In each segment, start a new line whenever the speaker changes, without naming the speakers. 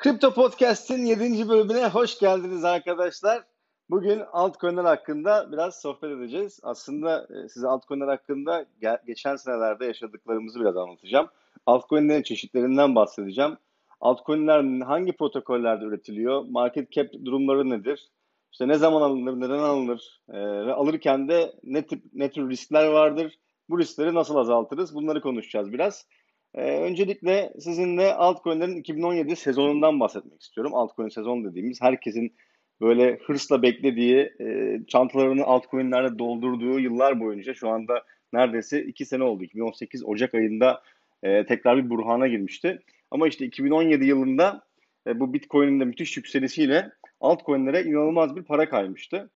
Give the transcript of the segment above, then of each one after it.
Kripto Podcast'in 7. bölümüne hoş geldiniz arkadaşlar. Bugün altcoin'ler hakkında biraz sohbet edeceğiz. Aslında e, size altcoin'ler hakkında geçen senelerde yaşadıklarımızı biraz anlatacağım. Altcoin'lerin çeşitlerinden bahsedeceğim. Altcoin'ler hangi protokollerde üretiliyor? Market cap durumları nedir? İşte ne zaman alınır, neden alınır ee, ve alırken de ne tip ne tür riskler vardır? Bu riskleri nasıl azaltırız? Bunları konuşacağız biraz. Ee, öncelikle sizinle altcoin'lerin 2017 sezonundan bahsetmek istiyorum. Altcoin sezon dediğimiz herkesin böyle hırsla beklediği, e, çantalarını altcoin'lerle doldurduğu yıllar boyunca şu anda neredeyse 2 sene oldu. 2018 Ocak ayında e, tekrar bir burhana girmişti. Ama işte 2017 yılında e, bu Bitcoin'in de müthiş yükselişiyle altcoin'lere inanılmaz bir para kaymıştı.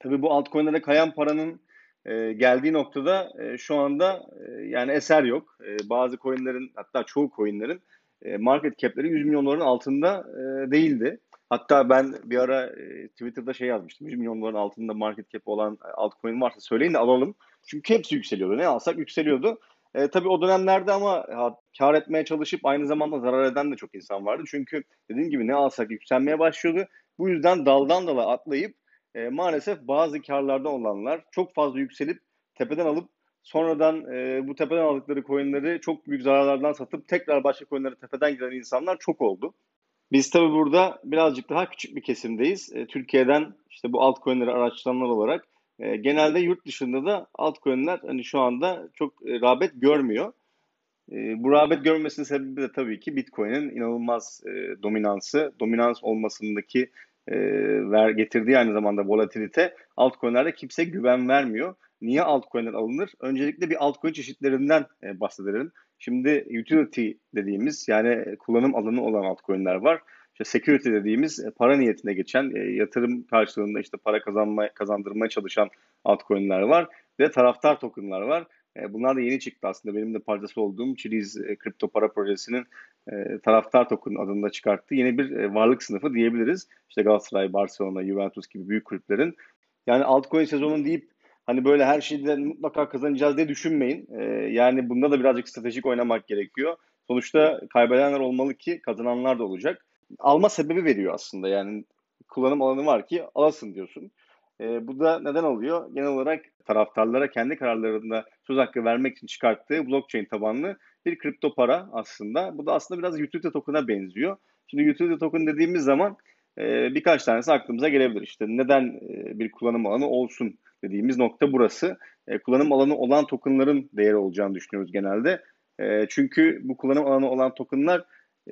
Tabii bu altcoin'lere kayan paranın e, geldiği noktada e, şu anda e, yani eser yok. E, bazı coinlerin hatta çoğu coinlerin e, market cap'leri 100 milyonların altında e, değildi. Hatta ben bir ara e, Twitter'da şey yazmıştım. 100 milyonların altında market cap olan altcoin varsa söyleyin de alalım. Çünkü hepsi yükseliyordu. Ne alsak yükseliyordu. E, tabii o dönemlerde ama ha, kar etmeye çalışıp aynı zamanda zarar eden de çok insan vardı. Çünkü dediğim gibi ne alsak yükselmeye başlıyordu. Bu yüzden daldan dala atlayıp e, maalesef bazı karlarda olanlar çok fazla yükselip tepeden alıp sonradan e, bu tepeden aldıkları coinleri çok büyük zararlardan satıp tekrar başka coinlere tepeden giden insanlar çok oldu. Biz tabii burada birazcık daha küçük bir kesimdeyiz. E, Türkiye'den işte bu altcoin'leri araştıranlar olarak e, genelde yurt dışında da altcoin'ler hani şu anda çok e, rağbet görmüyor. E, bu rağbet görmesinin sebebi de tabii ki Bitcoin'in inanılmaz e, dominansı, dominans olmasındaki e, ver getirdiği aynı zamanda volatilite altcoin'lerde kimse güven vermiyor. Niye altcoin'ler alınır? Öncelikle bir altcoin çeşitlerinden e, bahsedelim. Şimdi utility dediğimiz yani kullanım alanı olan altcoin'ler var. İşte security dediğimiz e, para niyetine geçen, e, yatırım karşılığında işte para kazanma, kazandırmaya çalışan altcoin'ler var. Ve taraftar token'lar var. E, bunlar da yeni çıktı aslında. Benim de parçası olduğum Chiliz e, kripto para projesinin e, taraftar token adında çıkarttığı yeni bir varlık sınıfı diyebiliriz. İşte Galatasaray, Barcelona, Juventus gibi büyük kulüplerin. Yani altcoin sezonu deyip hani böyle her şeyde mutlaka kazanacağız diye düşünmeyin. Yani bunda da birazcık stratejik oynamak gerekiyor. Sonuçta kaybedenler olmalı ki kazananlar da olacak. Alma sebebi veriyor aslında yani kullanım alanı var ki alasın diyorsun. E, bu da neden oluyor? Genel olarak taraftarlara kendi kararlarında söz hakkı vermek için çıkarttığı blockchain tabanlı bir kripto para aslında. Bu da aslında biraz utility token'a benziyor. Şimdi utility token dediğimiz zaman e, birkaç tanesi aklımıza gelebilir. İşte neden e, bir kullanım alanı olsun dediğimiz nokta burası. E, kullanım alanı olan tokenların değeri olacağını düşünüyoruz genelde. E, çünkü bu kullanım alanı olan tokenlar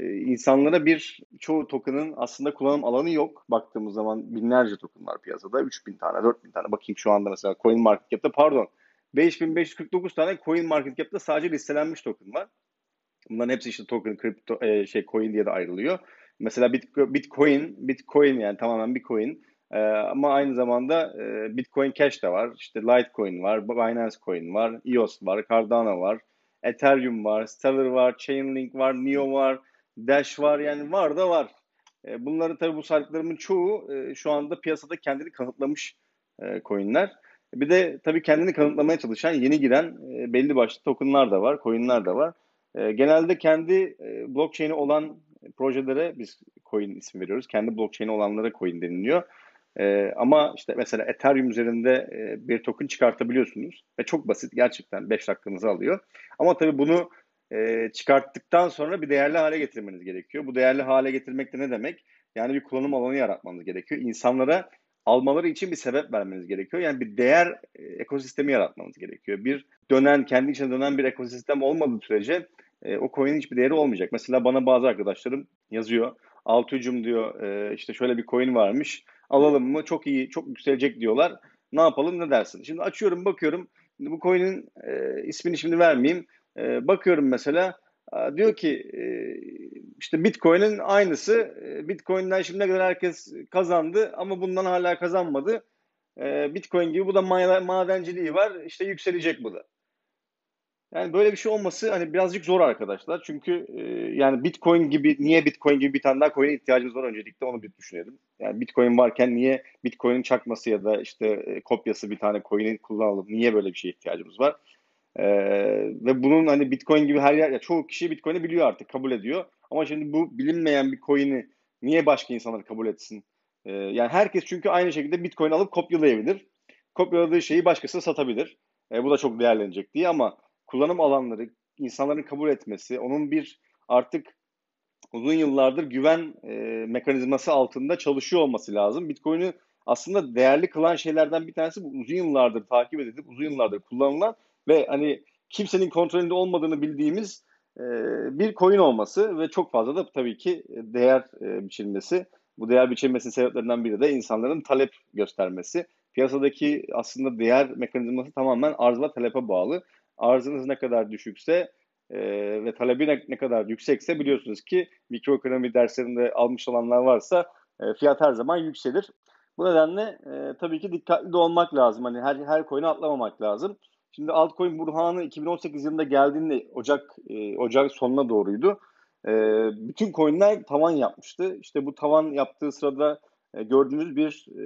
insanlara bir çoğu token'ın aslında kullanım alanı yok. Baktığımız zaman binlerce token var piyasada. 3000 tane, 4000 tane. Bakayım şu anda mesela Coin Market Cap'te pardon 5549 tane Coin Market Cap'te sadece listelenmiş token var. Bunların hepsi işte token, kripto, e, şey coin diye de ayrılıyor. Mesela Bitcoin, Bitcoin yani tamamen bir coin. E, ama aynı zamanda e, Bitcoin Cash de var. İşte Litecoin var, Binance Coin var, EOS var, Cardano var, Ethereum var, Stellar var, Chainlink var, Neo var, Dash var yani var da var. E, bunları tabii bu saydıklarımın çoğu e, şu anda piyasada kendini kanıtlamış e, coinler. Bir de tabii kendini kanıtlamaya çalışan yeni giren e, belli başlı tokenlar da var, coinler de var. E, genelde kendi e, blockchain'i olan projelere biz coin isim veriyoruz. Kendi blockchain'i olanlara coin deniliyor. E, ama işte mesela Ethereum üzerinde e, bir token çıkartabiliyorsunuz. Ve çok basit gerçekten 5 dakikanızı alıyor. Ama tabii bunu e, çıkarttıktan sonra bir değerli hale getirmeniz gerekiyor. Bu değerli hale getirmek de ne demek? Yani bir kullanım alanı yaratmanız gerekiyor. İnsanlara almaları için bir sebep vermeniz gerekiyor. Yani bir değer e, ekosistemi yaratmanız gerekiyor. Bir dönen, kendi içine dönen bir ekosistem olmadığı sürece e, o coin'in hiçbir değeri olmayacak. Mesela bana bazı arkadaşlarım yazıyor. Altucum diyor e, işte şöyle bir coin varmış. Alalım mı? Çok iyi, çok yükselecek diyorlar. Ne yapalım ne dersin? Şimdi açıyorum bakıyorum. Bu coin'in e, ismini şimdi vermeyeyim. E, bakıyorum mesela diyor ki e, işte Bitcoin'in aynısı. E, Bitcoin'den şimdiye kadar herkes kazandı ama bundan hala kazanmadı. E, Bitcoin gibi bu da madenciliği var. İşte yükselecek bu da. Yani böyle bir şey olması hani birazcık zor arkadaşlar. Çünkü yani Bitcoin gibi niye Bitcoin gibi bir tane daha coin'e ihtiyacımız var öncelikle onu bir düşünelim. Yani Bitcoin varken niye Bitcoin'in çakması ya da işte kopyası bir tane coin'i kullanalım? Niye böyle bir şeye ihtiyacımız var? Ee, ve bunun hani Bitcoin gibi her yer, ya çoğu kişi Bitcoin'i biliyor artık, kabul ediyor. Ama şimdi bu bilinmeyen bir coin'i niye başka insanlar kabul etsin? Ee, yani herkes çünkü aynı şekilde Bitcoin alıp kopyalayabilir. Kopyaladığı şeyi başkasına satabilir. E, bu da çok değerlenecek diye ama kullanım alanları, insanların kabul etmesi, onun bir artık uzun yıllardır güven e, mekanizması altında çalışıyor olması lazım. Bitcoin'i aslında değerli kılan şeylerden bir tanesi bu uzun yıllardır takip edilip uzun yıllardır kullanılan ve hani kimsenin kontrolünde olmadığını bildiğimiz e, bir coin olması ve çok fazla da tabii ki değer e, biçilmesi. Bu değer biçilmesinin sebeplerinden biri de insanların talep göstermesi. Piyasadaki aslında değer mekanizması tamamen arz ve talebe bağlı. Arzınız ne kadar düşükse e, ve talebi ne, ne kadar yüksekse biliyorsunuz ki mikroekonomi derslerinde almış olanlar varsa e, fiyat her zaman yükselir. Bu nedenle e, tabii ki dikkatli de olmak lazım. Hani her her coin'e atlamamak lazım. Şimdi altcoin burhanı 2018 yılında geldiğinde Ocak e, Ocak sonuna doğruydu. E, bütün coin'ler tavan yapmıştı. İşte bu tavan yaptığı sırada e, gördüğünüz bir e,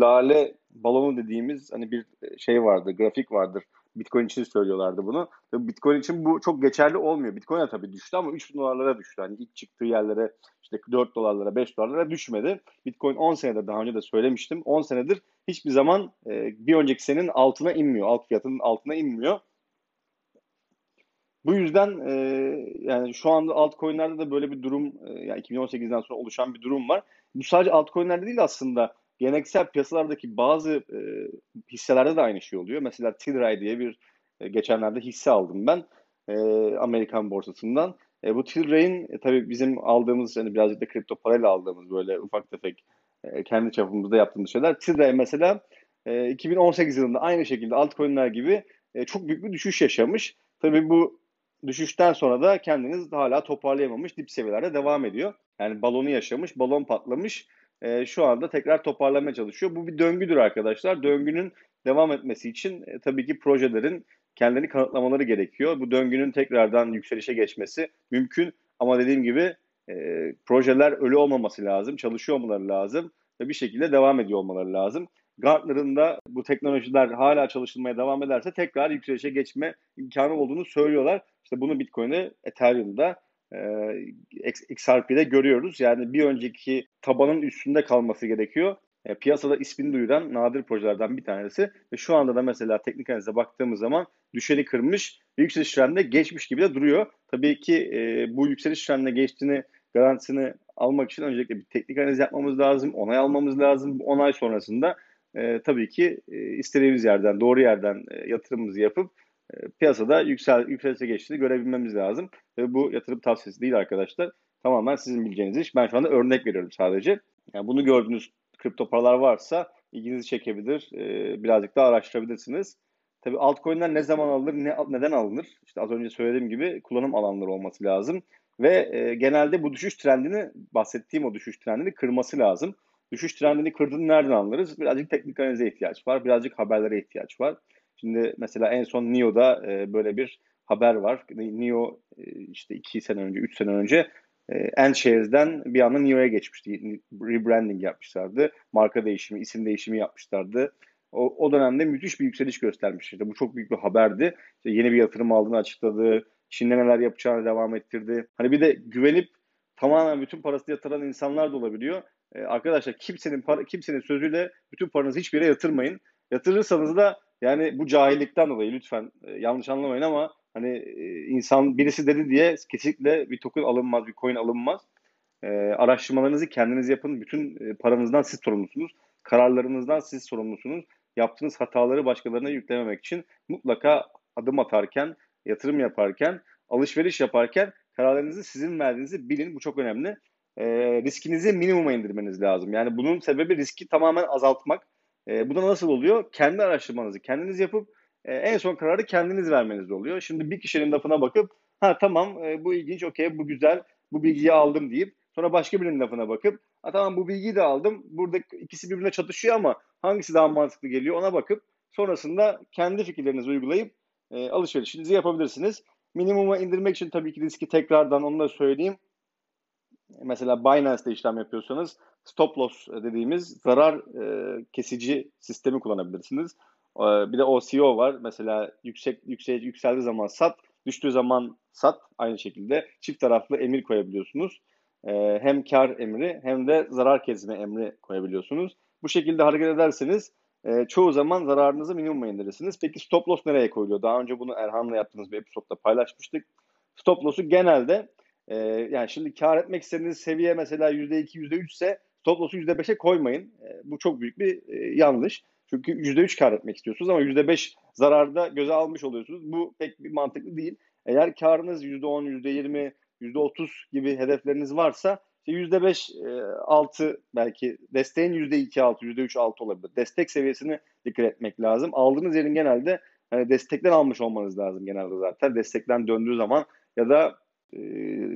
lale balonu dediğimiz hani bir şey vardı, grafik vardır. Bitcoin için söylüyorlardı bunu. Tabii Bitcoin için bu çok geçerli olmuyor. Bitcoin tabii düştü ama 3 dolarlara düştü. Hani ilk çıktığı yerlere işte 4 dolarlara 5 dolarlara düşmedi. Bitcoin 10 senedir daha önce de söylemiştim. 10 senedir hiçbir zaman e, bir önceki senenin altına inmiyor. Alt fiyatının altına inmiyor. Bu yüzden e, yani şu anda altcoin'lerde de böyle bir durum e, yani 2018'den sonra oluşan bir durum var. Bu sadece altcoin'lerde değil aslında geleneksel piyasalardaki bazı e, hisselerde de aynı şey oluyor. Mesela Tilray diye bir e, geçenlerde hisse aldım ben e, Amerikan borsasından. E, bu Tilray'in e, tabii bizim aldığımız yani birazcık da kripto parayla aldığımız böyle ufak tefek e, kendi çapımızda yaptığımız şeyler. Tilray mesela e, 2018 yılında aynı şekilde altcoin'ler gibi e, çok büyük bir düşüş yaşamış. Tabii bu düşüşten sonra da kendiniz hala toparlayamamış dip seviyelerde devam ediyor. Yani balonu yaşamış, balon patlamış e, şu anda tekrar toparlamaya çalışıyor. Bu bir döngüdür arkadaşlar. Döngünün devam etmesi için e, tabii ki projelerin kendilerini kanıtlamaları gerekiyor. Bu döngünün tekrardan yükselişe geçmesi mümkün ama dediğim gibi e, projeler ölü olmaması lazım, çalışıyor olmaları lazım ve bir şekilde devam ediyor olmaları lazım. Gartner'ın da bu teknolojiler hala çalışılmaya devam ederse tekrar yükselişe geçme imkanı olduğunu söylüyorlar. İşte bunu Bitcoin'e, Ethereum'da e, XRP'de görüyoruz. Yani bir önceki tabanın üstünde kalması gerekiyor. E, piyasada ismini duyuran nadir projelerden bir tanesi. Ve şu anda da mesela teknik analize baktığımız zaman düşeni kırmış ve yükseliş trendine geçmiş gibi de duruyor. Tabii ki e, bu yükseliş trendine geçtiğini garantisini almak için öncelikle bir teknik analiz yapmamız lazım. Onay almamız lazım. Bu onay sonrasında e, tabii ki e, istediğimiz yerden, doğru yerden e, yatırımımızı yapıp piyasada yüksel, yükselişe geçtiğini görebilmemiz lazım. Ve bu yatırım tavsiyesi değil arkadaşlar. Tamamen sizin bileceğiniz iş. Ben şu anda örnek veriyorum sadece. Yani bunu gördüğünüz kripto paralar varsa ilginizi çekebilir. E, birazcık daha araştırabilirsiniz. Tabi altcoin'ler ne zaman alınır, ne, neden alınır? İşte az önce söylediğim gibi kullanım alanları olması lazım. Ve e, genelde bu düşüş trendini, bahsettiğim o düşüş trendini kırması lazım. Düşüş trendini kırdığını nereden anlarız? Birazcık teknik analize ihtiyaç var, birazcık haberlere ihtiyaç var. Şimdi mesela en son NIO'da e, böyle bir haber var. NIO e, işte iki sene önce, üç sene önce e, Endshares'den bir anda NIO'ya geçmişti. Rebranding yapmışlardı. Marka değişimi, isim değişimi yapmışlardı. O, o dönemde müthiş bir yükseliş göstermişti. Bu çok büyük bir haberdi. İşte yeni bir yatırım aldığını açıkladı. Çin'de neler yapacağını devam ettirdi. Hani bir de güvenip tamamen bütün parasını yatıran insanlar da olabiliyor. Ee, arkadaşlar kimsenin para, kimsenin sözüyle bütün paranızı hiçbir yere yatırmayın. Yatırırsanız da yani bu cahillikten dolayı lütfen e, yanlış anlamayın ama hani e, insan birisi dedi diye kesinlikle bir token alınmaz, bir coin alınmaz. E, araştırmalarınızı kendiniz yapın. Bütün e, paranızdan siz sorumlusunuz. Kararlarınızdan siz sorumlusunuz. Yaptığınız hataları başkalarına yüklememek için mutlaka adım atarken, yatırım yaparken, alışveriş yaparken kararlarınızı sizin verdiğinizi bilin. Bu çok önemli. E, riskinizi minimuma indirmeniz lazım. Yani bunun sebebi riski tamamen azaltmak. E, bu da nasıl oluyor? Kendi araştırmanızı kendiniz yapıp e, en son kararı kendiniz vermeniz oluyor. Şimdi bir kişinin lafına bakıp ha tamam e, bu ilginç, okey, bu güzel, bu bilgiyi aldım deyip sonra başka birinin lafına bakıp ha tamam bu bilgiyi de aldım. Burada ikisi birbirine çatışıyor ama hangisi daha mantıklı geliyor ona bakıp sonrasında kendi fikirlerinizi uygulayıp e, alışverişinizi yapabilirsiniz. Minimuma indirmek için tabii ki riski tekrardan onu da söyleyeyim. Mesela Binance'de işlem yapıyorsanız stop loss dediğimiz zarar e, kesici sistemi kullanabilirsiniz. E, bir de OCO var. Mesela yüksek yüksek yükseldiği zaman sat, Düştüğü zaman sat. Aynı şekilde çift taraflı emir koyabiliyorsunuz. E, hem kar emri hem de zarar kesme emri koyabiliyorsunuz. Bu şekilde hareket ederseniz e, çoğu zaman zararınızı minimuma indirirsiniz. Peki stop loss nereye koyuluyor? Daha önce bunu Erhan'la yaptığımız bir episodda paylaşmıştık. Stop loss'u genelde e, yani şimdi kar etmek istediğiniz seviye mesela %2, %3 ise stop loss'u %5'e koymayın. E, bu çok büyük bir e, yanlış. Çünkü %3 kar etmek istiyorsunuz ama %5 zararda göze almış oluyorsunuz. Bu pek bir mantıklı değil. Eğer karınız %10, %20, %30 gibi hedefleriniz varsa işte %5 e, altı belki desteğin %2 altı, %3 altı olabilir. Destek seviyesini dikkat etmek lazım. Aldığınız yerin genelde hani destekten almış olmanız lazım genelde zaten. Destekten döndüğü zaman ya da e,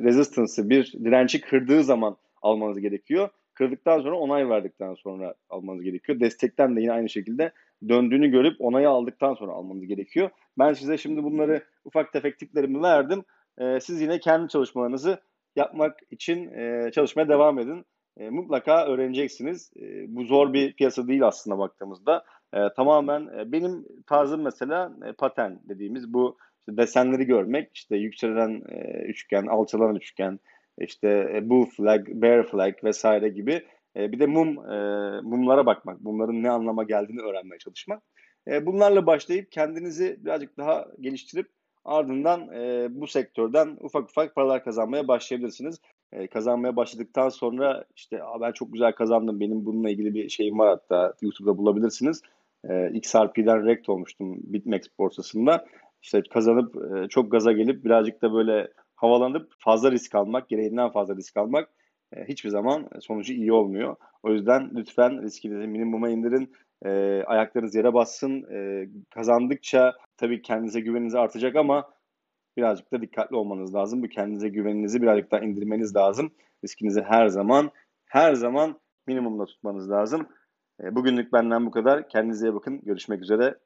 resistance'ı bir direnci kırdığı zaman almanız gerekiyor. Kırdıktan sonra onay verdikten sonra almanız gerekiyor. Destekten de yine aynı şekilde döndüğünü görüp onayı aldıktan sonra almanız gerekiyor. Ben size şimdi bunları ufak tefek tiplerimi verdim. Ee, siz yine kendi çalışmalarınızı yapmak için e, çalışmaya devam edin. E, mutlaka öğreneceksiniz. E, bu zor bir piyasa değil aslında baktığımızda. E, tamamen e, benim tarzım mesela e, paten dediğimiz bu işte desenleri görmek, işte yükselen e, üçgen, alçalan üçgen, işte e, bu flag, bear flag vesaire gibi. E, bir de mum e, mumlara bakmak, bunların ne anlama geldiğini öğrenmeye çalışmak. Bunlarla başlayıp kendinizi birazcık daha geliştirip ardından bu sektörden ufak ufak paralar kazanmaya başlayabilirsiniz. Kazanmaya başladıktan sonra işte ben çok güzel kazandım, benim bununla ilgili bir şeyim var hatta YouTube'da bulabilirsiniz. XRP'den rekt olmuştum BitMEX borsasında. İşte kazanıp çok gaza gelip birazcık da böyle havalanıp fazla risk almak, gereğinden fazla risk almak e, hiçbir zaman sonucu iyi olmuyor. O yüzden lütfen riskinizi minimuma indirin. E, ayaklarınız yere bassın. E, kazandıkça tabii kendinize güveniniz artacak ama birazcık da dikkatli olmanız lazım. Bu kendinize güveninizi birazcık daha indirmeniz lazım. Riskinizi her zaman her zaman minimumda tutmanız lazım. E, bugünlük benden bu kadar. Kendinize iyi bakın. Görüşmek üzere.